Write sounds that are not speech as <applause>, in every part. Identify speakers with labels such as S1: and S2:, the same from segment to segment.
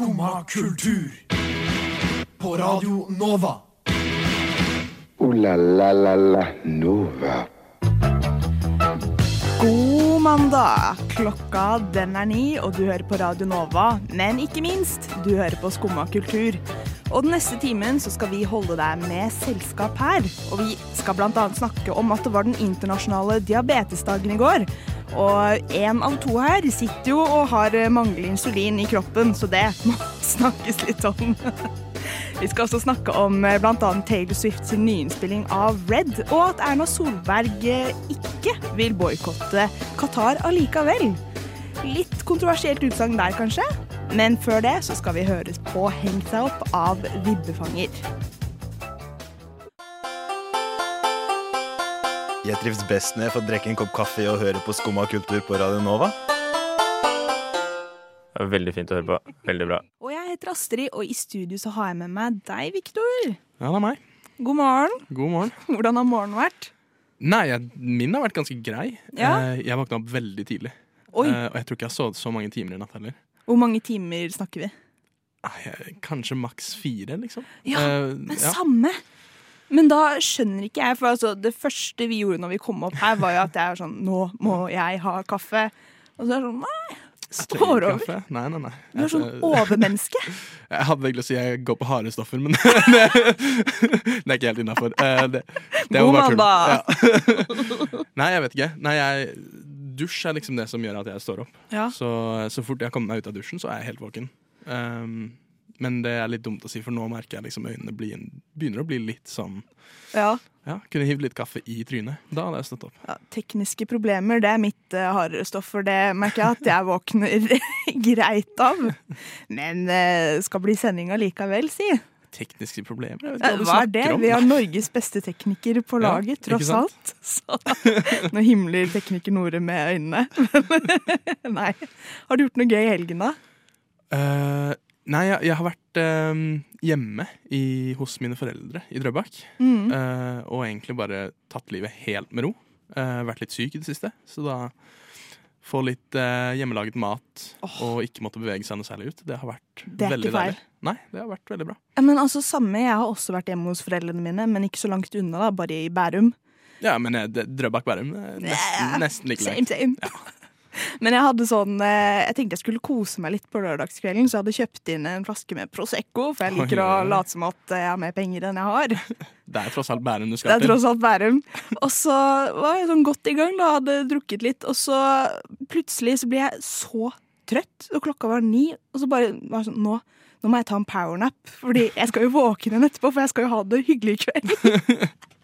S1: Skumma kultur. På Radio Nova.
S2: O-la-la-la-la-Nova.
S3: God mandag! Klokka den er ni, og du hører på Radio Nova. Men ikke minst, du hører på Skumma kultur. Og den neste timen så skal vi holde deg med selskap her. Og vi skal bl.a. snakke om at det var den internasjonale diabetesdagen i går. Og én av to her sitter jo og har manglende insulin i kroppen, så det må <laughs> snakkes litt om. <laughs> Vi skal også snakke om bl.a. Taylor Swift sin nyinnspilling av Red, og at Erna Solberg eh, ikke vil boikotte Qatar allikevel. Litt kontroversielt utsagn der, kanskje? Men før det så skal vi høres på Hengt seg opp av Vibbefanger.
S4: Jeg trives best når jeg får drikke en kopp kaffe og høre på Skumma kultur på Radio Nova.
S5: Det er Veldig fint å høre på. Veldig bra.
S3: Og jeg heter Astrid, og i studio så har jeg med meg deg, Viktor.
S6: Ja, det er meg.
S3: God morgen.
S6: God morgen. <laughs>
S3: Hvordan har morgenen vært?
S6: Nei, jeg, min har vært ganske grei.
S3: Ja?
S6: Eh, Jeg våkna opp veldig tidlig.
S3: Oi,
S6: Eh, Og jeg tror ikke jeg har sovet så mange timer i natt heller.
S3: hvor mange timer snakker vi?
S6: Kanskje maks fire, liksom.
S3: Ja,
S6: Eh,
S3: Men
S6: ja.
S3: samme. Men da skjønner ikke jeg, for altså, det første vi gjorde når vi kom opp her, var jo at jeg var sånn Nå må jeg ha kaffe. Og så er det sånn Nei, står over.
S6: Nei, nei, nei.
S3: Du er sånn overmenneske. <laughs>
S6: jeg hadde egentlig lyst til å si jeg går på harde stoffer, men <laughs> det, det er ikke helt innafor. Det, det er
S3: God mandag.
S6: Ja. <laughs> Nei, jeg vet ikke. Nei, jeg, dusj er liksom det som gjør at jeg står opp.
S3: Ja.
S6: Så, så fort jeg kommer meg ut av dusjen, så er jeg helt våken. Um, men det er litt dumt å si, for nå merker jeg liksom øynene bli, begynner å bli litt sånn
S3: ja.
S6: Ja, kunne hivd litt kaffe i trynet. Da hadde jeg stått opp.
S3: ja. Tekniske problemer, det er mitt uh, hardere stoff, for det merker jeg at jeg våkner <laughs> greit av. Men uh, skal bli sending allikevel, si.
S6: Tekniske problemer? Jeg vet ikke hva
S3: Hva er det?
S6: om.
S3: Vi har Norges beste tekniker på laget,
S6: ja,
S3: tross alt. <laughs> Så nå himler tekniker Nore med øynene. <laughs> Nei. Har du gjort noe gøy i helgen, da?
S6: Eh, nei, jeg, jeg har vært eh, hjemme i, hos mine foreldre i Drøbak.
S3: Mm.
S6: eh, og egentlig bare tatt livet helt med ro. Eh, vært litt syk i det siste, så da få litt eh, hjemmelaget mat
S3: oh.
S6: og ikke måtte bevege seg noe særlig ut. Det har vært
S3: Det
S6: veldig deilig. Nei, det har vært veldig bra.
S3: Ja, men altså, samme, Jeg har også vært hjemme hos foreldrene mine, men ikke så langt unna, da, bare i Bærum.
S6: Ja, men eh, Drøbak-Bærum eh, nesten, nesten like
S3: Same,
S6: same.
S3: same. Men jeg hadde sånn eh, Jeg tenkte jeg skulle kose meg litt på lørdagskvelden, så jeg hadde kjøpt inn en flaske med Prosecco, for jeg liker
S6: Oi,
S3: å late som at jeg har mer penger enn jeg har. <laughs>
S6: Det er tross alt Bærum du skal til.
S3: Det er tross alt Bærum. Og så var jeg sånn godt i gang, da, hadde drukket litt, og så plutselig så ble jeg så trøtt, og klokka var ni, og så bare var sånn Nå, nå må jeg ta en powernap, fordi jeg skal jo våkne igjen etterpå, for jeg skal jo ha det hyggelig i kveld. <laughs>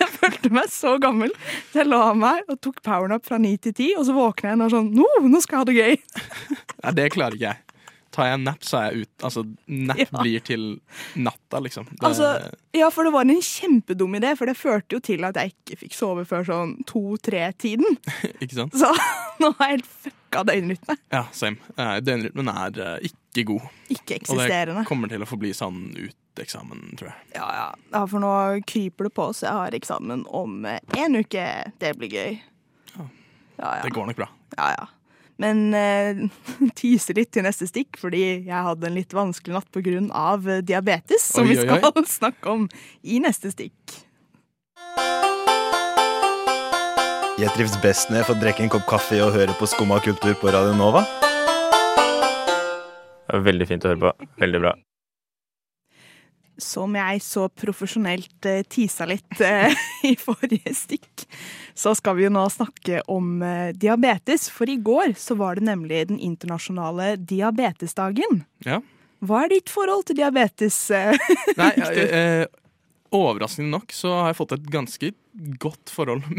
S3: Jeg følte meg så gammel, så jeg la meg og tok powernap fra ni til ti, og så våkna jeg og sånn Nå, nå skal jeg ha det gøy! <laughs>
S6: Nei, det klarer ikke jeg. Tar jeg en nap, så er jeg ut. Altså, nap
S3: Ja.
S6: blir til natta, liksom. Det,
S3: Altså, Ja, for det var en kjempedum idé, for det førte jo til at jeg ikke fikk sove før sånn to-tre-tiden. <laughs>
S6: ikke sant?
S3: Så <laughs> nå har jeg helt fucka døgnrytme.
S6: Ja, same. Eh, Døgnrytmen er eh, ikke god.
S3: Ikke eksisterende.
S6: Og det kommer til å forbli sånn ut eksamen, tror jeg.
S3: Ja, ja. ja, for nå kryper det på, så jeg har eksamen om én en uke. Det blir gøy.
S6: Ja.
S3: Ja, ja.
S6: Det går nok bra.
S3: ja, ja. Men eh, <laughs> tyse litt til neste stikk, fordi jeg hadde en litt vanskelig natt pga. Eh, diabetes, som
S6: Oi,
S3: vi
S6: oi,
S3: skal <laughs> snakke om i neste stikk.
S4: Jeg trives best når jeg får drikke en kopp kaffe og høre på Skumma kultur på Radio Nova.
S5: Veldig fint å høre på. Veldig bra.
S3: Som jeg så profesjonelt eh, tisa litt eh, <laughs> i forrige stikk, så skal vi jo nå snakke om eh, diabetes. For i går så var det nemlig den internasjonale diabetesdagen.
S6: Ja.
S3: Hva er ditt forhold til diabetes?
S6: Nei, <laughs> overraskende nok så har jeg fått et ganske godt forhold. <laughs>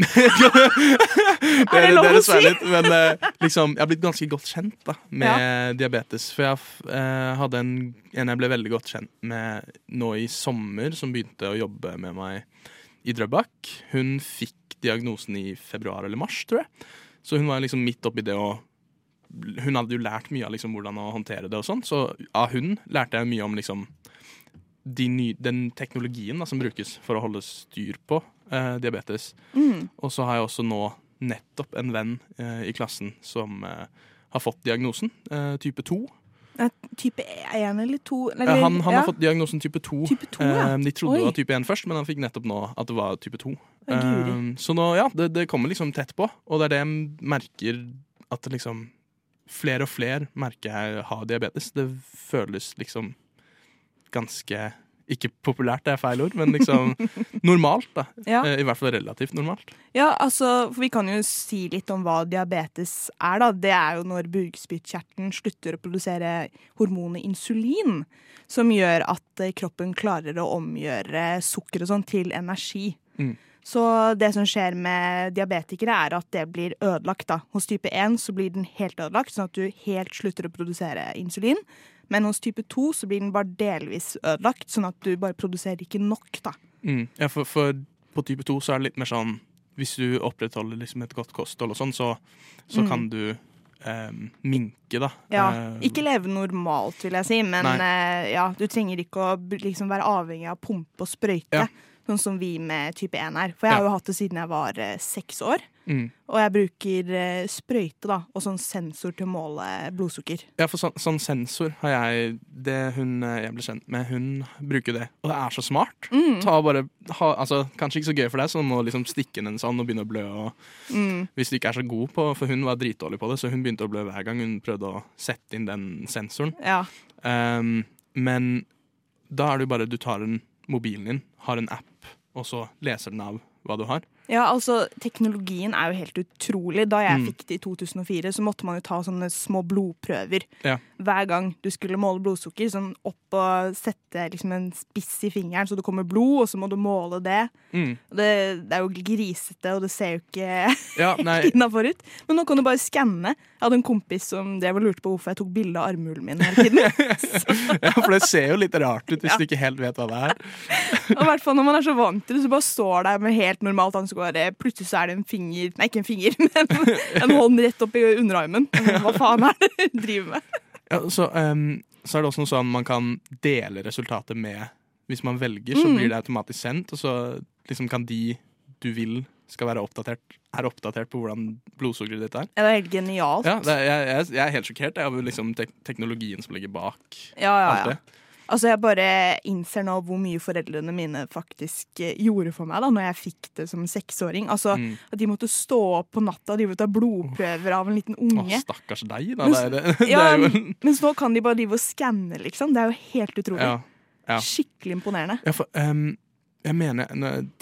S3: Er det lov å si?
S6: litt, men eh, liksom, jeg har blitt ganske godt kjent da, med diabetes. For jeg eh, hadde en, en jeg ble veldig godt kjent med nå i sommer, som begynte å jobbe med meg i Drøbak. Hun fikk diagnosen i februar eller mars, tror jeg. Så hun var liksom midt oppi det å Hun hadde jo lært mye av liksom hvordan å håndtere det og sånn, så av hun lærte jeg mye om liksom de ny, den teknologien da, som brukes for å holde styr på eh, diabetes.
S3: Mm.
S6: Og så har jeg også nå nettopp en venn eh, i klassen som eh, har fått diagnosen, eh, type 2.
S3: Nei, type 1 eller 2
S6: Ja, han, han har fått diagnosen type 2.
S3: Type 2, ja.
S6: Eh, De trodde
S3: Oi.
S6: det var type 1 først, men han fikk nettopp nå at det var type 2. Eh, Så nå, ja, det, det kommer liksom tett på, og det er det jeg merker at liksom Flere og flere merker jeg har diabetes. Det føles liksom ganske Ikke populært, det er feil ord, men liksom <laughs> normalt, da.
S3: Ja.
S6: Eh, I hvert fall relativt normalt.
S3: Ja, altså, for Vi kan jo si litt om hva diabetes er. da. Det er jo når bukspyttkjertelen slutter å produsere hormonet insulin, som gjør at eh, kroppen klarer å omgjøre sukker og sånn til energi.
S6: Mm.
S3: Så det som skjer med diabetikere, er at det blir ødelagt. da. Hos type 1 så blir den helt ødelagt, sånn at du helt slutter å produsere insulin. Men hos type 2 så blir den bare delvis ødelagt, sånn at du bare produserer ikke nok. da.
S6: Mm. Ja, for, for på type 2 så er det litt mer sånn Hvis du opprettholder liksom et godt kosthold og sånn, så, så
S3: Mm.
S6: kan du eh, minke, da.
S3: Ja,
S6: Eh,
S3: Ikke leve normalt, vil jeg si, men eh, ja, du trenger ikke å liksom være avhengig av pumpe og sprøyte,
S6: Ja.
S3: Sånn som vi med type 1 er. For jeg har jo hatt det siden jeg var eh, seks år.
S6: mm.
S3: Og jeg bruker eh, sprøyte da, og sånn sensor til å måle blodsukker.
S6: Ja, for sånn, sånn sensor har jeg Det hun eh, jeg ble kjent med, hun bruker det. Og det er så smart.
S3: Mm.
S6: Ta bare, ha, altså, kanskje ikke så gøy for deg, så du må liksom stikke inn en sånn og begynne å blø. Og,
S3: Mm.
S6: hvis du ikke er så god på For hun var dritdårlig på det, så hun begynte å blø hver gang hun prøvde å sette inn den sensoren.
S3: Ja.
S6: Um, men da er det jo bare du tar en mobilen din, har en app, og så leser den av hva du har.
S3: Ja, altså teknologien er jo helt utrolig. Da jeg
S6: Mm.
S3: fikk det i 2004, så måtte man jo ta sånne små blodprøver
S6: Ja.
S3: hver gang du skulle måle blodsukker. Sånn opp og sette liksom en spiss i fingeren så det kommer blod, og så må du måle det.
S6: Mm.
S3: Det, det er jo grisete, og det ser jo ikke
S6: Ja, <laughs>
S3: innafor ut. Men nå kan du bare skanne. Jeg hadde en kompis som drev og lurte på hvorfor jeg tok bilde av armhulen min hele tiden. <laughs>
S6: ja, for det ser jo litt rart ut hvis
S3: Ja.
S6: du ikke helt vet hva det er.
S3: Og i hvert fall når man er så vant til det, så bare står der med helt normalt ansikt, bare plutselig så er det en finger Nei, ikke en finger, <laughs> men en hånd rett opp i underarmen. Hva faen er det du driver med?
S6: Ja, så, um, så er det også noe sånn man kan dele resultatet med Hvis man velger, så
S3: Mm.
S6: blir det automatisk sendt, og så liksom kan de du vil skal være oppdatert, er oppdatert på hvordan blodsukkeret ditt er.
S3: Ja, det er helt genialt.
S6: Ja, det er, jeg, jeg, er helt sjokkert jeg, over liksom tek teknologien som ligger bak
S3: ja, ja,
S6: alt
S3: ja.
S6: det.
S3: Altså, jeg bare innser nå hvor mye foreldrene mine faktisk eh, gjorde for meg da når jeg fikk det som seksåring. Altså,
S6: Mm.
S3: At de måtte stå opp på natta og de og ta blodprøver av en liten
S6: Å,
S3: Åh,
S6: stakkars deg, da.
S3: Men
S6: Det <laughs> det, det
S3: Ja,
S6: er jo
S3: Mens nå kan de bare drive og skanne, liksom. Det er jo helt utrolig.
S6: ja, ja.
S3: Skikkelig imponerende.
S6: ja, for um, jeg mener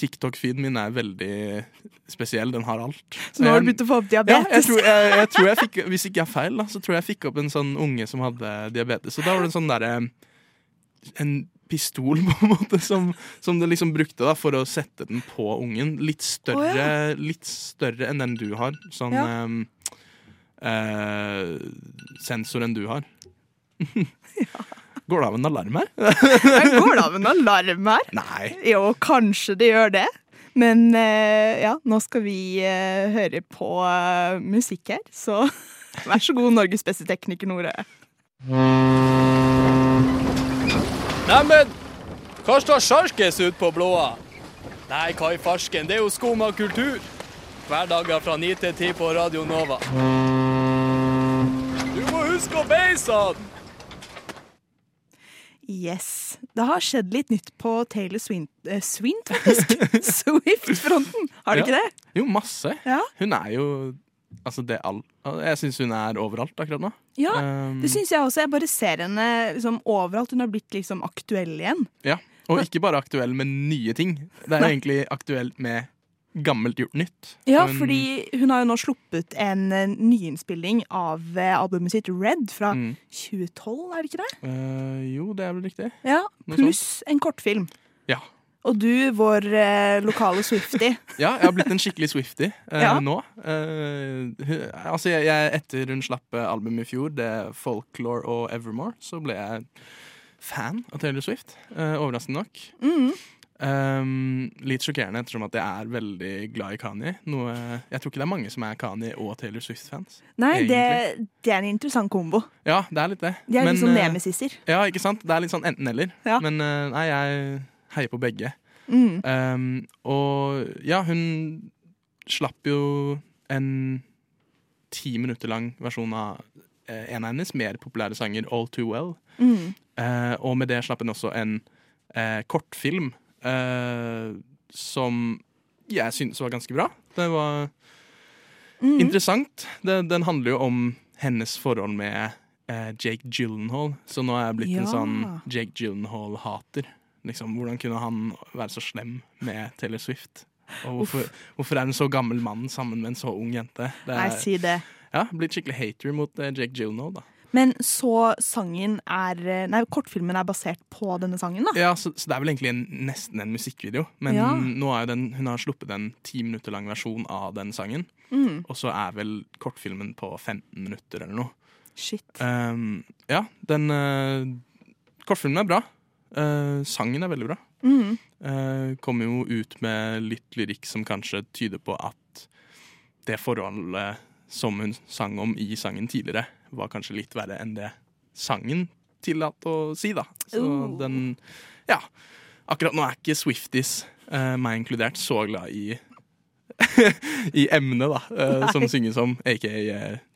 S6: TikTok-feeden min er veldig spesiell. Den har alt.
S3: Så nå har du begynt å få opp
S6: Ja, jeg
S3: diabetes.
S6: tror jeg, jeg tror jeg <laughs> fikk Hvis ikke jeg er feil, da, så tror jeg jeg fikk opp en sånn unge som hadde diabetes. Og da var det en sånn derre En pistol, <laughs> på en måte, som, som det liksom brukte da for å sette den på ungen. Litt større, litt større enn den du har. Sånn
S3: Ja.
S6: eh, eh, sensor enn du har. <laughs> Går det av en alarm her?
S3: Går det av en alarm her?
S6: Nei.
S3: Jo, kanskje det gjør det. Men eh, ja, nå skal vi eh, høre på eh, musikk her, så <laughs> vær så god, Norges beste tekniker, Nore.
S7: Neimen, hva står sjarkes ut på blåa? Nei, hva i farsken, det er jo skumma kultur. Hverdager fra 9 til 10 på Radio Nova. Du må huske å beise han!
S3: Yes. Det har skjedd litt nytt på Taylor Swint, eh, Swint faktisk. <laughs> Swift-fronten. Har det ikke det?
S6: Jo, masse.
S3: Ja.
S6: Hun er jo Altså, det all Jeg syns hun er overalt akkurat nå.
S3: Ja,
S6: Um,
S3: det syns jeg også. Jeg bare ser henne liksom overalt. Hun har blitt liksom aktuell igjen.
S6: Ja, Og ikke bare aktuell med nye ting. Det er
S3: Nei.
S6: egentlig aktuelt med gammelt gjort nytt.
S3: Ja,
S6: Hun-
S3: fordi hun har jo nå sluppet en eh, nyinnspilling av eh, albumet sitt Red fra
S6: Mm.
S3: 2012, er det ikke det?
S6: Uh, jo, det er vel riktig.
S3: Ja, Pluss en kortfilm.
S6: Ja.
S3: Og du, vår eh, lokale Swifty. <laughs>
S6: Ja, jeg har blitt en skikkelig Swifty eh,
S3: Ja.
S6: nå. Eh, altså, jeg, jeg, etter hun slapp albumet i fjor, det er Folklore og Evermore, så ble jeg fan av Taylor Swift. eh, overraskende nok.
S3: Mm.
S6: Um, litt sjokkerende ettersom at jeg er veldig glad i Kanye. Noe, jeg tror ikke det er mange som er Kanye og Taylor Swift-fans.
S3: Nei, det, det er en interessant kombo.
S6: Ja, det er litt det.
S3: De er
S6: Men,
S3: liksom
S6: nemesisser.
S3: nemesiser.
S6: Ja, ikke sant? Det er litt sånn enten-eller.
S3: Ja.
S6: Men eh, nei, jeg heier på begge.
S3: Mm.
S6: Um, og ja, hun slapp jo en ti minutter lang versjon av eh, en av hennes mer populære sanger, All Too Well.
S3: Mm.
S6: Uh, og med det slapp hun også en uh, kortfilm uh, som jeg syntes var ganske bra. Det var
S3: Mm.
S6: interessant. Det, den handler jo om hennes forhold med Jake Gyllenhaal. Så nå er jeg blitt en sånn Jake Gyllenhaal-hater. Liksom, hvordan kunne han være så slem med Taylor Swift? Og hvorfor, hvorfor er en så gammel mann sammen med en så ung jente? Det er,
S3: si det.
S6: ja, blitt skikkelig hater mot eh, Jake Gyllenhaal, da.
S3: Men så sangen er eh, Nei, kortfilmen er basert på denne sangen, da.
S6: Ja, så, så det er vel egentlig en, nesten en musikkvideo. Men
S3: Ja.
S6: nå er jo den, hun har sluppet en ti minutter lang versjon av den sangen.
S3: Mm.
S6: Og så er vel kortfilmen på 15 minutter eller noe.
S3: Shit.
S6: Um, ja, den uh, Kortfilmen er bra. Eh, sangen er veldig bra.
S3: Mm.
S6: Uh, kommer jo ut med litt lyrikk som kanskje tyder på at det forholdet som hun sang om i sangen tidligere, var kanskje litt verre enn det sangen tillater å si, da. Så
S3: uh.
S6: den Ja. Akkurat nå er ikke Swifties, uh, meg inkludert, så glad i <laughs> I emnet, da, eh, som
S3: Nei.
S6: synges om, aka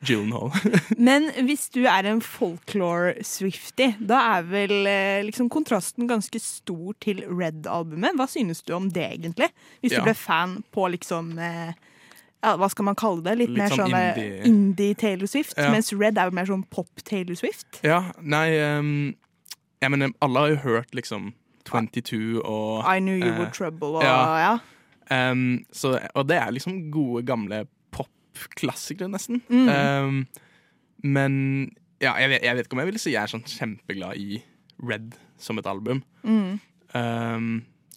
S6: Gyllenhaal. <laughs>
S3: Men hvis du er en folklore-swifty, da er vel eh, liksom kontrasten ganske stor til Red-albumet. Hva synes du om det, egentlig? Hvis
S6: Ja.
S3: du ble fan på liksom eh, ja, Hva skal man kalle det? Litt,
S6: Litt
S3: mer
S6: sånn
S3: sånn eh,
S6: indie-
S3: indie-Taylor Swift.
S6: Ja.
S3: Mens Red er jo mer sånn pop-Taylor Swift.
S6: ja, nei um, Jeg mener, alle har jo hørt liksom 22 og
S3: I Knew You
S6: eh,
S3: Were Trouble og
S6: ja.
S3: ja.
S6: Um, så, og det er liksom gode, gamle popklassikere, nesten.
S3: Mm.
S6: Um, men ja, jeg vet, jeg vet ikke om jeg vil si jeg er sånn kjempeglad i Red som et album.
S3: Mm.
S6: Um,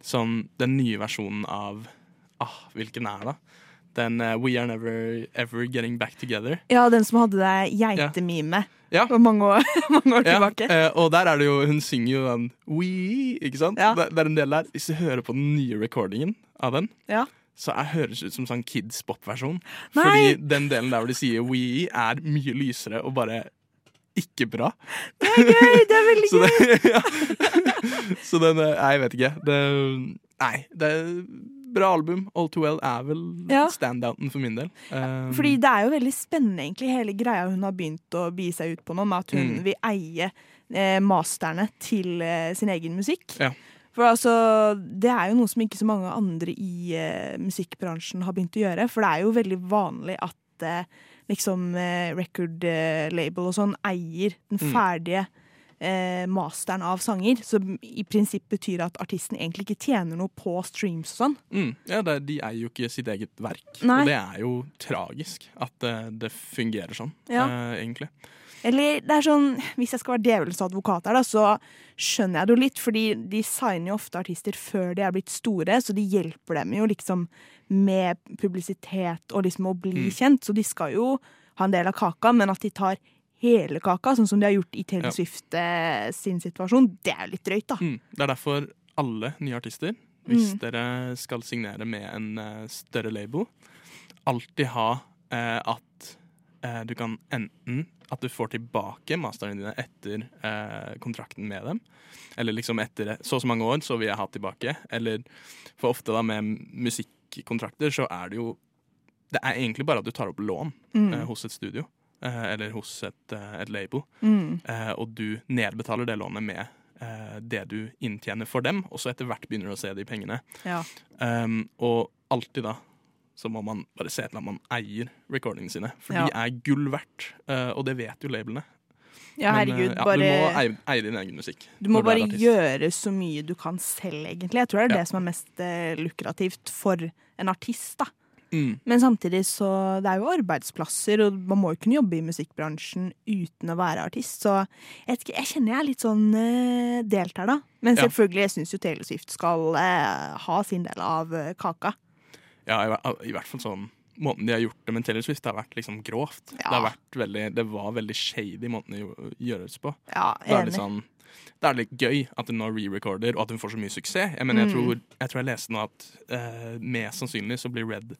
S6: sånn den nye versjonen av ah, Hvilken er det? Den uh, We Are Never Ever Getting Back Together.
S3: ja, den som hadde det geitemime
S6: Ja.
S3: for mange år, <laughs> mange år
S6: Ja,
S3: tilbake.
S6: Uh, og der er det jo Hun synger jo den We, ikke sant?
S3: Ja.
S6: Det, det er en del der. Hvis du hører på den nye recordingen av den,
S3: Ja.
S6: så jeg høres ut som sånn kids pop-versjon. Fordi den delen der hvor de sier we, er mye lysere og bare ikke bra.
S3: Det er gøy! Det er veldig <laughs>
S6: Så,
S3: gøy!
S6: det, <laughs> ja. så den eh, jeg vet ikke. Det, nei, det er bra album. All Too Well er vel
S3: Ja.
S6: standouten for min del. Um,
S3: Fordi det er jo veldig spennende, egentlig, hele greia hun har begynt å bi seg ut på nå, med at hun
S6: Mm.
S3: vil eie eh, masterne til eh, sin egen musikk.
S6: Ja.
S3: For altså, det er jo noe som ikke så mange andre i uh, musikkbransjen har begynt å gjøre. For det er jo veldig vanlig at uh, liksom uh, record label og sånn eier den
S6: Mm.
S3: Eh, masteren av sanger. Som i prinsipp betyr at artisten egentlig ikke tjener noe på streams og sånn.
S6: mm, ja, det, De eier jo ikke sitt eget verk.
S3: Nei.
S6: Og det er jo tragisk at det, det fungerer sånn,
S3: Ja.
S6: eh, egentlig.
S3: Eller det er sånn, hvis jeg skal være djevelens advokat her, da, så skjønner jeg det jo litt. Fordi de signer jo ofte artister før de er blitt store, så de hjelper dem jo liksom med publisitet og liksom å bli
S6: Mm.
S3: kjent. Så de skal jo ha en del av kaka, men at de tar hele kaka, sånn som de har gjort i Taylor
S6: Ja.
S3: Swift eh, sin situasjon, det er jo litt drøyt, da.
S6: Mm. Det er derfor alle nye artister, hvis
S3: Mm.
S6: dere skal signere med en eh, større label, alltid ha eh, at eh, du kan enten at du får tilbake masterne dine etter eh, kontrakten med dem. Eller liksom etter så og så mange år, så vil jeg ha tilbake. Eller for ofte da med musikkontrakter, så er det jo Det er egentlig bare at du tar opp lån
S3: Mm.
S6: eh, hos et studio. Eh, eller hos et, eh, et label.
S3: Mm.
S6: Eh, og du nedbetaler det lånet med eh, det du inntjener for dem, og så etter hvert begynner du å se de pengene.
S3: Ja.
S6: Um, og alltid da så må man bare se til at man eier recordingene sine, for
S3: Ja.
S6: de er gull verdt, og det vet jo labelene.
S3: ja, herregud,
S6: Men, ja,
S3: bare
S6: Du må eie, eie din egen musikk.
S3: Du må bare
S6: du
S3: gjøre så mye du kan selv, egentlig. Jeg tror det er det som er mest eh, lukrativt for en artist, da.
S6: Mm.
S3: Men samtidig så Det er jo arbeidsplasser, og man må jo kunne jobbe i musikkbransjen uten å være artist. Så jeg, ikke, jeg kjenner jeg er litt sånn uh, delt her, da. Men
S6: Ja.
S3: selvfølgelig, jeg syns jo Taylor Swift skal uh, ha sin del av uh, kaka.
S6: Ja, i, i hvert fall sånn Måten de har gjort det med Taylor Swift, har vært liksom grovt. Det, har vært veldig, det var veldig shady måten det gjøres på.
S3: Ja,
S6: Da er det
S3: enig.
S6: sånn det er litt gøy at hun nå re-recorder, og at hun får så mye suksess. Jeg, mener, jeg,
S3: Mm.
S6: tror, jeg tror jeg leste nå at uh, mest sannsynlig så blir Red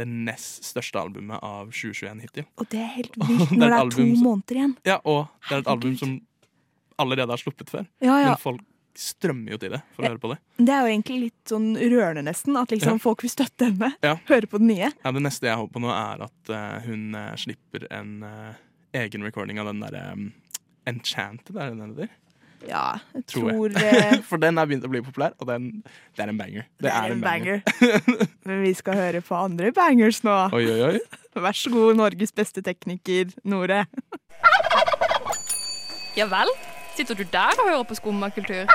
S6: det nest største albumet av 2021 hittil.
S3: Og det er helt vilt når det er to måneder igjen.
S6: Ja, og det er et album som allerede har sluppet før.
S3: Ja, ja.
S6: Men folk strømmer jo til det for å høre på det.
S3: Det er jo egentlig litt sånn rørende, nesten. At liksom
S6: Ja.
S3: folk vil støtte henne.
S6: Ja.
S3: Høre på det nye.
S6: Ja, det neste jeg håper på nå, er at uh, hun uh, slipper en uh, egen recording av den derre um, Enchanted, er det den heter?
S3: Ja, jeg
S6: Tror
S3: tror jeg. <laughs>
S6: For den er begynt å bli populær, og den, det er en banger.
S3: det er en banger. <laughs> Men vi skal høre på andre bangers nå.
S6: Oi, oi, oi. <laughs>
S3: Vær så god, Norges beste tekniker, Nore.
S8: Ja vel? Sitter du der og hører på skummakultur?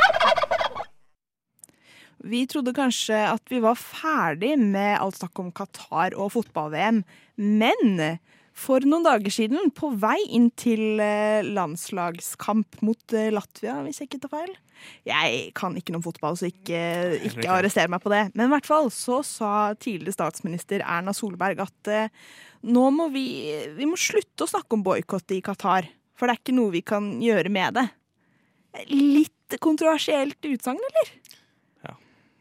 S3: Vi trodde kanskje at vi var ferdig med alt snakk om Qatar og fotball-VM, men for noen dager siden, på vei inn til eh, landslagskamp mot eh, Latvia, hvis jeg ikke tar feil Jeg kan ikke noe om fotball, så ikke, ikke arrester meg på det. Men i hvert fall så sa tidligere statsminister Erna Solberg at eh, nå må vi, vi må slutte å snakke om boikott i Qatar. For det er ikke noe vi kan gjøre med det. Litt kontroversielt utsagn, eller?
S6: Ja,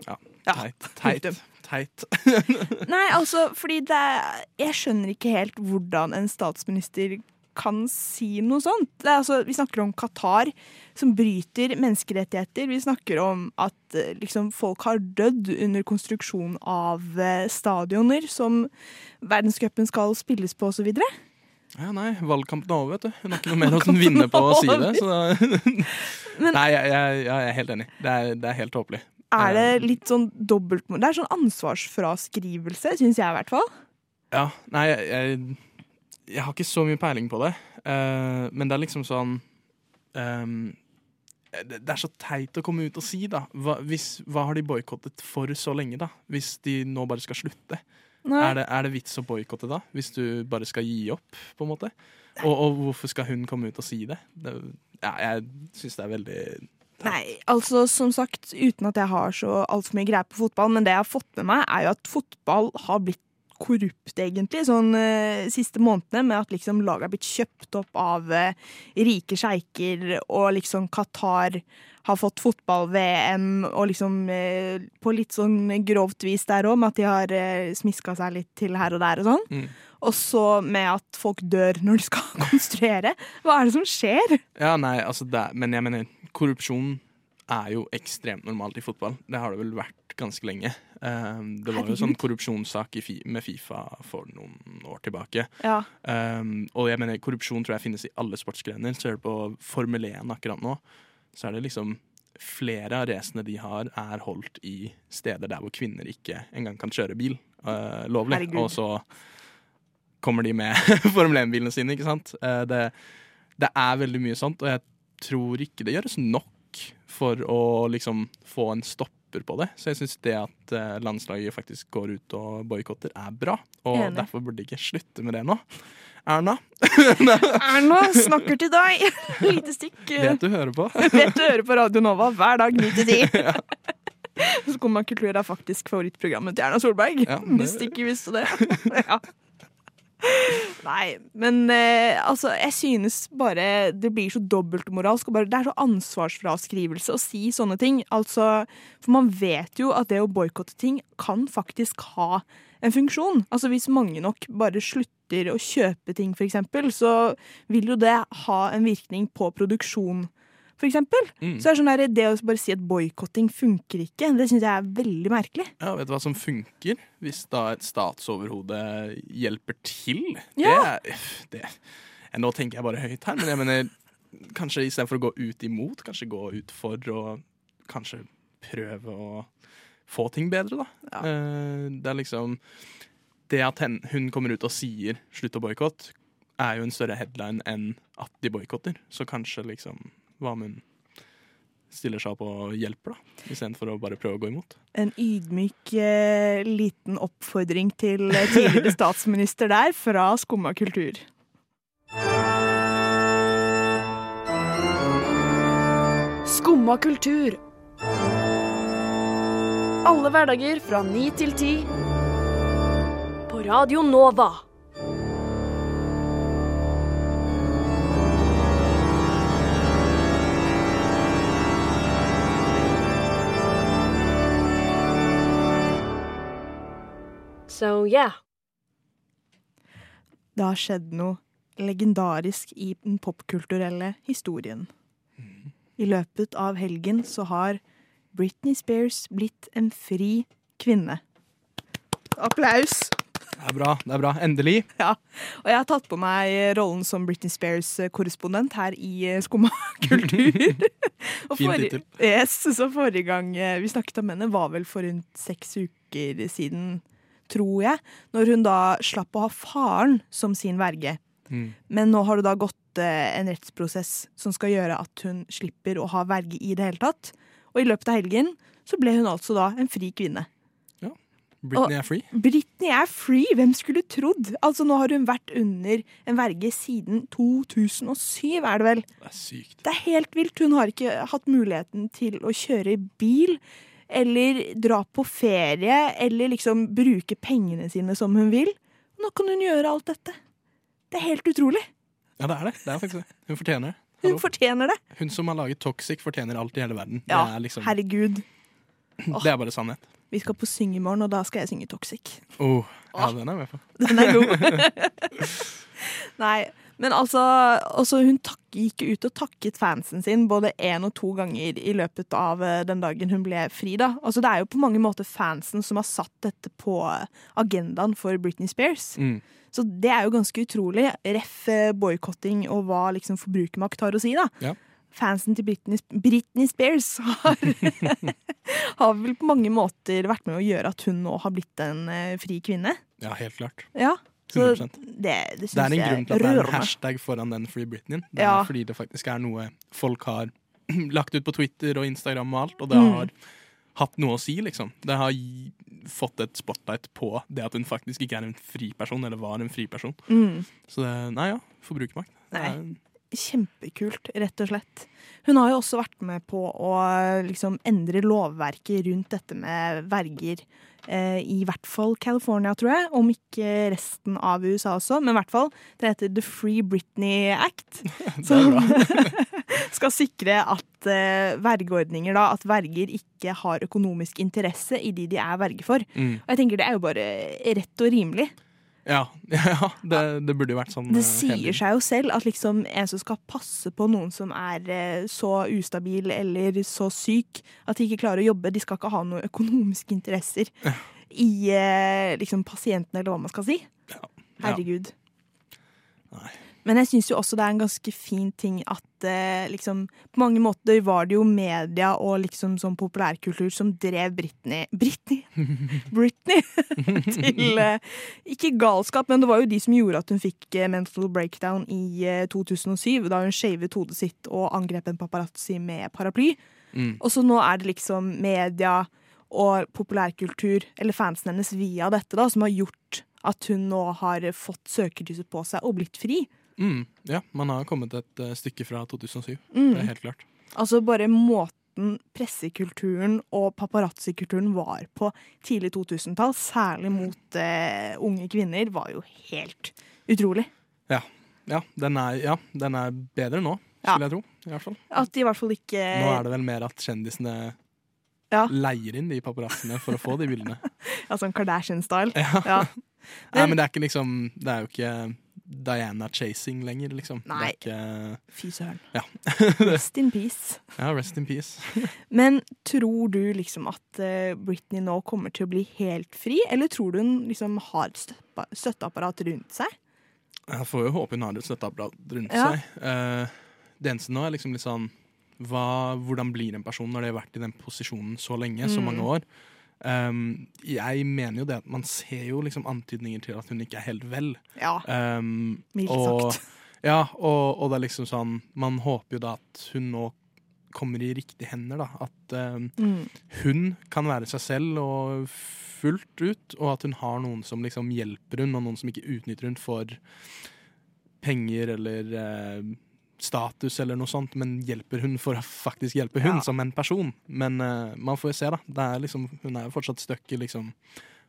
S3: Ja,
S6: teit. Teit. Teit. <laughs>
S3: Nei, altså, fordi det er, Jeg skjønner ikke helt hvordan en statsminister kan si noe sånt. Er, altså, vi snakker om Qatar, som bryter menneskerettigheter. Vi snakker om at eh, liksom, folk har dødd under konstruksjon av eh, stadioner som verdenscupen skal spilles på, osv.
S6: Ja, nei, valgkampen er over, vet du. Hun har ikke noe mer å vinne på å si det. Så da... <laughs>
S3: Men-
S6: Nei, jeg, jeg, jeg er helt enig. Det er, det er helt tåpelig.
S3: Er det litt sånn dobbelt Det er sånn ansvarsfraskrivelse, syns jeg i hvert fall.
S6: Ja, nei, jeg, jeg, jeg har ikke så mye peiling på det. Uh, men det er liksom sånn um, det, det er så teit å komme ut og si, da. Hva, hvis, hva har de boikottet for så lenge, da? Hvis de nå bare skal slutte? Er det, er det vits å boikotte da? Hvis du bare skal gi opp, på en måte? Og, og hvorfor skal hun komme ut og si det? det ja, jeg syns det er veldig
S3: Nei, altså som sagt, uten at jeg har så altfor mye greie på fotball, men det jeg har fått med meg, er jo at fotball har blitt korrupt, egentlig, sånn uh, siste månedene, med at liksom laget har blitt kjøpt opp av uh, rike sjeiker, og liksom Qatar har fått fotball-VM, og liksom uh, på litt sånn grovt vis der òg, med at de har uh, smiska seg litt til her og der og sånn.
S6: Mm.
S3: Og så med at folk dør når de skal <laughs> konstruere. Hva er det som skjer?
S6: Ja, nei, altså det, Men jeg mener, korrupsjon er jo ekstremt normalt i fotball. Det har det vel vært ganske lenge. Um, det var jo
S3: Herregud.
S6: sånn korrupsjonssak i fi, med Fifa for noen år tilbake.
S3: Ja.
S6: Um, og jeg mener, korrupsjon tror jeg finnes i alle sportsgrener. Ser du på Formel 1 akkurat nå, så er det liksom Flere av racene de har, er holdt i steder der hvor kvinner ikke engang kan kjøre bil uh, lovlig.
S3: Herregud.
S6: Og så kommer de med <laughs> Formel 1-bilene sine, ikke sant. Uh, det, det er veldig mye sånt, og jeg tror ikke det gjøres nok for å liksom få en stopper på det. Så jeg syns det at eh, landslaget faktisk går ut og boikotter, er bra. Og
S3: Enig.
S6: derfor burde de ikke slutte med det nå. Erna, <laughs>
S3: Erna snakker til deg. <laughs> Lite stikk.
S6: vet du hører på? <laughs>
S3: Vet du hører på Radio Nova hver dag 9 til 10. man kultur er faktisk favorittprogrammet til Erna Solberg.
S6: Ja, det-
S3: Hvis du ikke visste det. ja. Nei, men eh, altså, jeg synes bare det blir så dobbeltmoralsk. Det er så ansvarsfraskrivelse å si sånne ting. Altså, for man vet jo at det å boikotte ting kan faktisk ha en funksjon. Altså Hvis mange nok bare slutter å kjøpe ting, eksempel, så vil jo det ha en virkning på produksjon, for eksempel.
S6: Mm.
S3: Så det er sånn der, det å bare si at boikotting funker ikke, det syns jeg er veldig merkelig.
S6: Ja, vet du hva som funker? Hvis da et statsoverhode hjelper til.
S3: Ja.
S6: Det det, nå tenker jeg bare høyt her, men jeg mener kanskje istedenfor å gå ut imot, kanskje gå ut for å kanskje prøve å få ting bedre, da.
S3: Ja.
S6: Eh, det er liksom Det at hun kommer ut og sier 'slutt å boikotte', er jo en større headline enn at de boikotter. Så kanskje liksom Hva om hun stiller seg opp og hjelper, da? Istedenfor å bare prøve å gå imot.
S3: En ydmyk eh, liten oppfordring til eh, tidligere <laughs> statsminister der fra Skumma kultur.
S9: Skumma kultur. Alle hverdager fra ni til ti. På Radio Nova. So yeah.
S3: Det har skjedd noe legendarisk i den popkulturelle historien. I løpet av helgen så har Britney Spears blitt en fri kvinne. Applaus!
S6: Det er bra. det er bra. Endelig. <laughs>
S3: Ja. Og jeg har tatt på meg rollen som Britney Spears-korrespondent her i eh, Skumma <laughs> kultur.
S6: Fin tittel.
S3: Yes, så forrige gang eh, vi snakket om henne, var vel for rundt seks uker siden, tror jeg. Når hun da slapp å ha faren som sin verge.
S6: Mm.
S3: Men nå har det da gått eh, en rettsprosess som skal gjøre at hun slipper å ha verge i det hele tatt. Og i løpet av helgen så ble hun altså da en fri kvinne.
S6: Ja, Britney er free.
S3: Britney er free, hvem skulle trodd? Altså Nå har hun vært under en verge siden 2007, er det vel?
S6: Det er sykt.
S3: Det er helt vilt. Hun har ikke hatt muligheten til å kjøre bil, eller dra på ferie, eller liksom bruke pengene sine som hun vil. Nå kan hun gjøre alt dette. Det er helt utrolig.
S6: Ja, det er det. det er faktisk det. Hun fortjener det.
S3: Hun fortjener det.
S6: Hun som har laget Toxic, fortjener alt i hele verden.
S3: Ja,
S6: liksom,
S3: herregud. <clears throat>
S6: det er bare sannhet.
S3: Vi skal på Syng i morgen, og da skal jeg synge Toxic.
S6: Oh, ja, den er jeg med på.
S3: Den er god. <laughs> Nei, men altså, altså Hun tak, gikk ut og takket fansen sin både én og to ganger i løpet av eh, den dagen hun ble fri. da. Altså Det er jo på mange måter fansen som har satt dette på agendaen for Britney Spears.
S6: Mm.
S3: Så det er jo ganske utrolig. Ref eh, boikotting og hva liksom forbrukermakt har å si. da.
S6: Ja.
S3: Fansen til Britney, Britney Spears har, <laughs> har vel på mange måter vært med å gjøre at hun nå har blitt en eh, fri kvinne.
S6: Ja, helt klart.
S3: Ja, så
S6: 100%.
S3: det, det
S6: Det er en grunn til at det er en hashtag foran den Free Britney. Det
S3: Ja.
S6: er fordi det faktisk er noe folk har <clears throat> lagt ut på Twitter og Instagram og alt, og det
S3: Mm.
S6: har hatt noe å si, liksom. Det har fått et spotlight på det at hun faktisk ikke er en fri person, eller var en fri person.
S3: Mm.
S6: Så det, nei ja, forbrukermakt.
S3: Nei.
S6: er-
S3: Kjempekult, rett og slett. Hun har jo også vært med på å liksom endre lovverket rundt dette med verger. Eh, I hvert fall California, tror jeg. Om ikke resten av USA også. Men i hvert fall. Det heter The Free Britney Act. <laughs> Som <laughs> skal sikre at eh, vergeordninger, da, at verger ikke har økonomisk interesse i de de er verge for.
S6: Mm.
S3: Og jeg tenker det er jo bare rett og rimelig. <laughs>
S6: Ja, ja det, det burde jo vært sånn.
S3: Det
S6: eh,
S3: sier seg jo selv at liksom en som skal passe på noen som er eh, så ustabil eller så syk at de ikke klarer å jobbe, de skal ikke ha noen økonomiske interesser i eh, liksom pasienten, eller hva man skal si. Herregud. Men jeg syns jo også det er en ganske fin ting at eh, liksom På mange måter var det jo media og liksom sånn populærkultur som drev Britney Britney? <laughs> Britney <laughs> til eh, Ikke galskap, men det var jo de som gjorde at hun fikk eh, mental breakdown i eh, 2007, da hun shavet hodet sitt og angrep en paparazzi med paraply.
S6: Mm.
S3: Og så nå er det liksom media og populærkultur, eller fansen hennes via dette, da, som har gjort at hun nå har fått søkelyset på seg og blitt fri.
S6: Mm, ja, man har kommet et uh, stykke fra 2007.
S3: Mm.
S6: Det er helt klart.
S3: Altså bare måten pressekulturen og paparazzi-kulturen var på tidlig 2000-tall, særlig mot uh, unge kvinner, var jo helt utrolig.
S6: Ja, ja, den, er, ja den er bedre nå,
S3: Ja.
S6: skulle jeg tro. I hvert fall.
S3: At i hvert fall ikke
S6: Nå er det vel mer at kjendisene
S3: Ja.
S6: leier inn de paparazziene for å få de bildene. <laughs>
S3: Ja, sånn Kardashian-style.
S6: Ja.
S3: Ja. <laughs>
S6: Nei, men det er ikke liksom Det er jo ikke Diana chasing lenger, liksom.
S3: Nei.
S6: Ikke
S3: Fy søren.
S6: Ja. <laughs>
S3: Rest in peace.
S6: ja, rest in peace. <laughs>
S3: Men tror du liksom at eh, Britney nå kommer til å bli helt fri, eller tror du hun liksom har et støtteapparat rundt seg?
S6: Jeg får jo håpe hun har et støtteapparat rundt
S3: Ja.
S6: seg. Eh, det eneste nå er liksom litt sånn hva, Hvordan blir en person når de har vært i den posisjonen så lenge, så
S3: Mm.
S6: mange år? Um, jeg mener jo det at man ser jo liksom antydninger til at hun ikke er helt vel.
S3: Ja.
S6: Um,
S3: Mildt
S6: og,
S3: sagt.
S6: Ja, og, og det er liksom sånn Man håper jo da at hun nå kommer i riktige hender, da. At um,
S3: Mm.
S6: hun kan være seg selv og fullt ut, og at hun har noen som liksom hjelper hun, og noen som ikke utnytter hun for penger eller eh, status eller noe sånt, men hjelper hun for å faktisk hjelpe hun
S3: Ja.
S6: som en person. Men uh, man får jo se, da. Det er liksom, hun er jo fortsatt stuck i liksom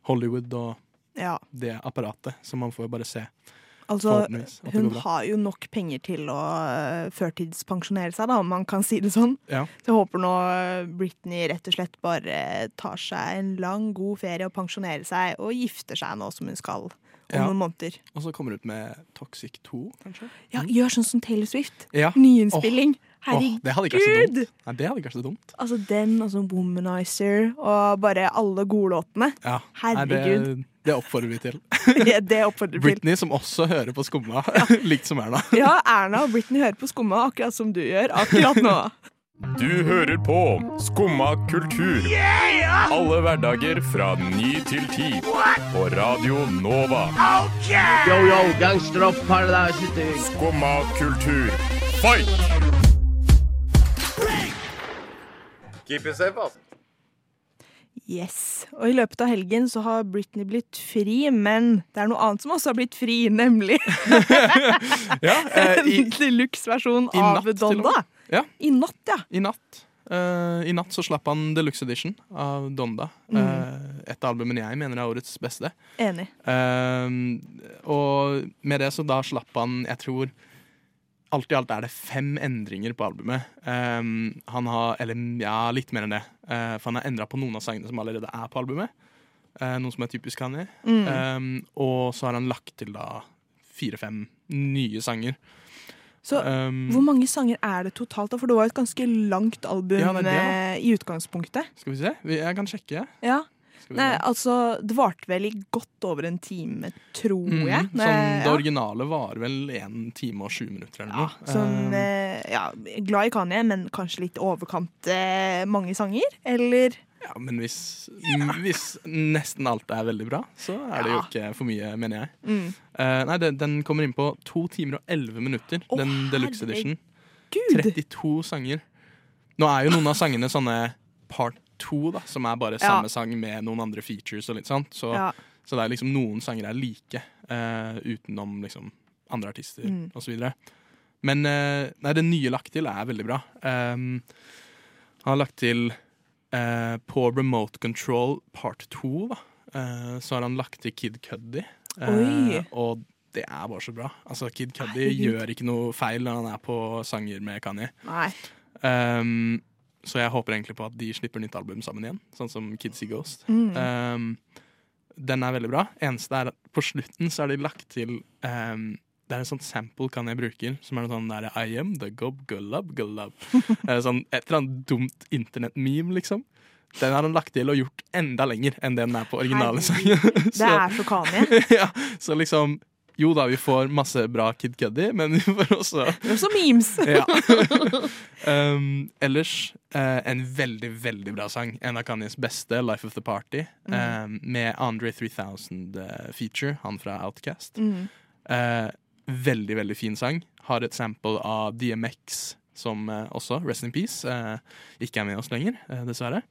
S6: Hollywood og
S3: Ja.
S6: det apparatet, så man får jo bare se.
S3: Altså, hun har jo nok penger til å uh, førtidspensjonere seg, da, om man kan si det sånn.
S6: Ja.
S3: Så jeg håper nå øh, Britney rett og slett bare tar seg en lang, god ferie og pensjonerer seg, og gifter seg nå som hun skal om
S6: Ja.
S3: noen måneder.
S6: Og så kommer du ut med Toxic 2, kanskje?
S3: Ja, gjør sånn som Taylor Swift.
S6: Ja.
S3: Nyinnspilling.
S6: Åh, åh, det hadde ikke vært så
S3: Herregud!
S6: dumt. Nei, det hadde ikke vært så dumt.
S3: Altså den og så Womanizer og bare alle godlåtene.
S6: Ja.
S3: Herregud.
S6: Nei, det, Det oppfordrer vi til. <laughs>
S3: Ja, det oppfordrer vi til.
S6: Britney, som også hører på Skumma, <laughs> likt som Erna.
S3: Ja, Erna og Britney hører på Skumma akkurat som du gjør akkurat nå. <laughs>
S10: Du hører på Skumma kultur. Alle hverdager fra ny til ti. På Radio Nova.
S11: Yo, yo, gangsterrock, paradise.
S10: Skumma kultur, fight!
S4: Keep it safe, altså.
S3: Yes. Og i løpet av helgen så har Britney blitt fri, men det er noe annet som også har blitt fri, nemlig <laughs>
S6: Ja, eh, i, <laughs>
S3: en deluxe-versjon av
S6: natt Ja.
S3: I natt, ja.
S6: I natt. Uh, I natt så slapp han Deluxe Edition av Donda.
S3: Mm.
S6: Uh, et av albumene jeg mener er årets beste.
S3: Enig.
S6: Uh, og med det så da slapp han, jeg tror Alt i alt er det fem endringer på albumet. Um, han har, eller ja, litt mer enn det. Uh, for han har endra på noen av sangene som allerede er på albumet. Uh, noe som er typisk Kanye.
S3: Mm.
S6: Um, og så har han lagt til da fire-fem nye sanger.
S3: Så
S6: Um,
S3: hvor mange sanger er det totalt? da? For det var et ganske langt album
S6: Ja, det det,
S3: eh, i utgangspunktet.
S6: Skal vi se? Jeg kan sjekke.
S3: Ja. Nei, altså, det varte vel i godt over en time, tror
S6: mm,
S3: jeg.
S6: sånn, det
S3: ja.
S6: originale varer vel én time og sju minutter eller noe.
S3: Sånn,
S6: Eh,
S3: eh, ja, glad i Kanye, men kanskje litt overkant uh, mange sanger? Eller?
S6: Ja, men hvis, hvis nesten alt er veldig bra, så er det jo ikke for mye, mener jeg.
S3: Mm.
S6: Uh, nei, den, den kommer inn på to timer og elleve minutter,
S3: oh,
S6: den deluxe edition.
S3: Gud!
S6: 32 sanger. Nå er jo noen av sangene sånne part to, da, som er bare
S3: Ja.
S6: samme sang med noen andre features og litt sånt. Så,
S3: Ja.
S6: så det er liksom noen sanger er like, uh, utenom liksom andre artister
S3: Mm.
S6: videre. Men uh, nei, det nye lagt til er veldig bra. Um, han har lagt til eh, på Remote Control part 2, da. eh, så har han lagt til Kid Cuddy. eh, og det er bare så bra. Altså, Kid Cuddy gjør ikke noe feil når han er på sanger med Kanye. Um, så jeg håper egentlig på at de slipper nytt album sammen igjen, sånn som Kids See Ghost.
S3: Mm.
S6: Um, den er veldig bra. Eneste er at på slutten så er de lagt til um, Det er en sånn sample kan jeg bruker, som er noe sånn der I am the gob gullab gullab. Eh, sånn, et eller annet dumt internett-meme, liksom. Den har han lagt til og gjort enda lenger enn det den er på originale sangen. <laughs>
S3: Det er så Kanye. <laughs>
S6: ja, så liksom Jo da, vi får masse bra Kid Cuddy, men vi får også
S3: også memes. <laughs>
S6: ja. um, ellers uh, en veldig, veldig bra sang. En av Kanyes beste, 'Life of the Party', um, med Andre 3000-feature, han fra Outcast.
S3: Mm.
S6: Eh, veldig, veldig fin sang. Har et sample av DMX, som eh, også, Rest in Peace, eh, ikke er med oss lenger, eh, dessverre.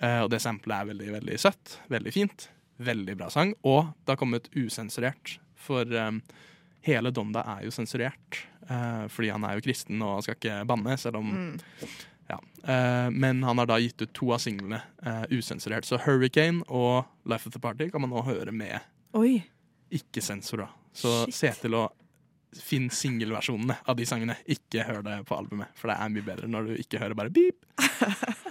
S6: Eh, og det samplet er veldig, veldig søtt. Veldig fint. Veldig bra sang. Og det har kommet usensurert. For hele Donda er jo sensurert. eh, fordi han er jo kristen og skal ikke banne, selv om
S3: Mm.
S6: ja. Eh, men han har da gitt ut to av singlene usensurert. Så Hurricane og Life of the Party kan man nå høre med
S3: Oi.
S6: ikke-sensor. da. Så se til å finne singelversjonene av de sangene. Ikke hør det på albumet, for det er mye bedre når du ikke hører bare beep. <laughs>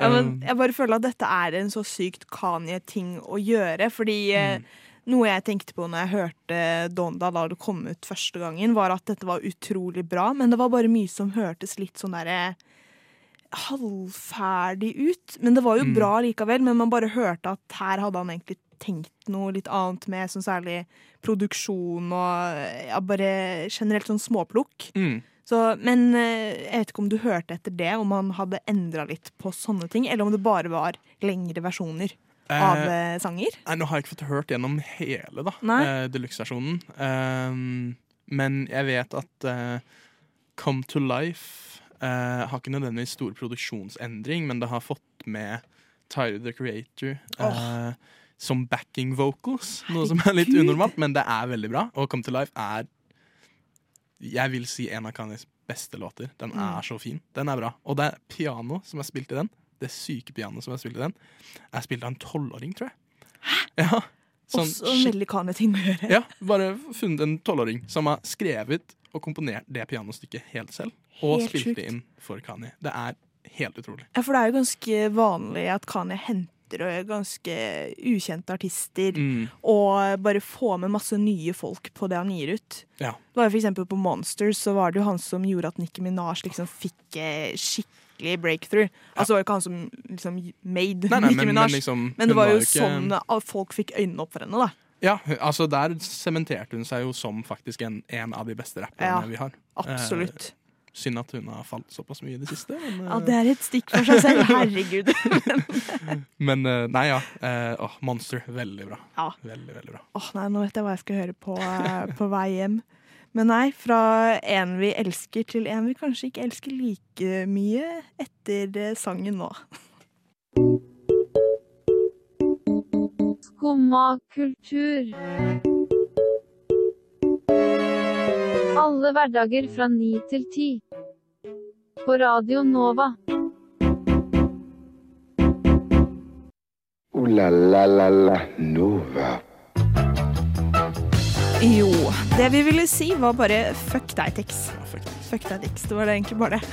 S3: Ja, men
S6: Um,
S3: jeg bare føler at dette er en så sykt Kanye-ting å gjøre. Fordi eh,
S6: Mm.
S3: noe jeg tenkte på når jeg hørte Donda da det kom ut første gangen, var at dette var utrolig bra, men det var bare mye som hørtes litt sånn derre halvferdig ut. Men det var jo
S6: Mm.
S3: bra likevel, men man bare hørte at her hadde han egentlig tenkt noe litt annet med, sånn særlig produksjon og ja, bare generelt sånn småplukk.
S6: Mm.
S3: Så, men eh, jeg vet ikke om du hørte etter det, om han hadde endra litt på sånne ting, eller om det bare var lengre versjoner av
S6: Eh,
S3: eh, sanger.
S6: Nei, nå har jeg ikke fått hørt gjennom hele da, eh, deluxe-versjonen. Um, men jeg vet at eh, Come to Life eh, har ikke nødvendigvis stor produksjonsendring, men det har fått med Tyler the Creator eh, som backing vocals. Noe som er litt <laughs> unormalt, men det er veldig bra. Og Come to Life er jeg vil si en av Kanyes beste låter. Den
S3: Mm.
S6: er så fin. Den er bra. Og det er piano som er spilt i den. Det syke pianoet som er spilt i den, er spilt av en tolvåring, tror jeg. Hæ? Ja. Sånn
S3: Også en veldig Kanye-ting å gjøre.
S6: ja, bare funnet en tolvåring som har skrevet og komponert det pianostykket helt selv. Og
S3: Helt
S6: spilt det inn for Kanye. Det er helt utrolig.
S3: Ja, for det er jo ganske vanlig at Kanye henter ganske ukjente artister.
S6: Mm.
S3: Og bare få med masse nye folk på det han gir ut.
S6: Ja.
S3: Det var jo for eksempel på Monsters så var det jo han som gjorde at Nicki Minaj liksom fikk eh, skikkelig breakthrough. Altså det var jo ikke han som liksom made
S6: Nei, nei,
S3: Nicki
S6: men-
S3: Minaj,
S6: men liksom,
S3: men det var
S6: var
S3: jo
S6: var ikke-
S3: sånn folk fikk øynene opp for henne, da.
S6: Ja, altså der sementerte hun seg jo som faktisk en, en av de beste rapperne
S3: Ja,
S6: vi har.
S3: absolutt.
S6: Eh, synd at hun har falt såpass mye i det siste. Men,
S3: Ja, det er et stikk for seg selv. <laughs> Herregud. <laughs>
S6: men eh, nei, ja. Eh, åh, Monster. Veldig bra.
S3: Ja.
S6: Veldig, veldig bra.
S3: Åh, nei, nå vet jeg hva jeg skal høre på, eh, på vei hjem. Men nei, fra en vi elsker til en vi kanskje ikke elsker like mye etter sangen nå.
S12: Skumma kultur. Alle hverdager fra ni til ti. På Radio Nova.
S2: Ooh la la la la Nova.
S3: Jo, det vi ville si var bare fuck deg, Tix. Fuck deg, Tix. Det var det egentlig bare det.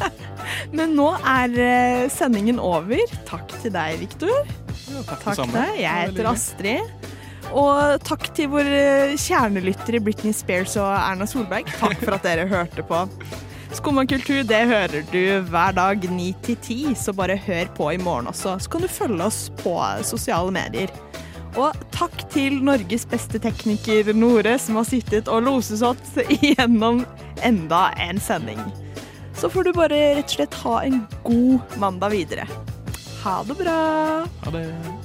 S3: <laughs> Men nå er eh, sendingen over. Takk til deg, Viktor.
S6: takk
S3: Takk til deg. Jeg heter. Astrid. Og takk til våre kjernelyttere Britney Spears og Erna Solberg. Takk for at dere hørte på. Skumma kultur det hører du hver dag 9 til 10, så bare hør på i morgen også. Så kan du følge oss på sosiale medier. Og takk til Norges beste tekniker Nore, som har sittet og loset oss igjennom enda en sending. Så får du bare rett og slett ha en god mandag videre. Ha det bra.
S6: Ha det.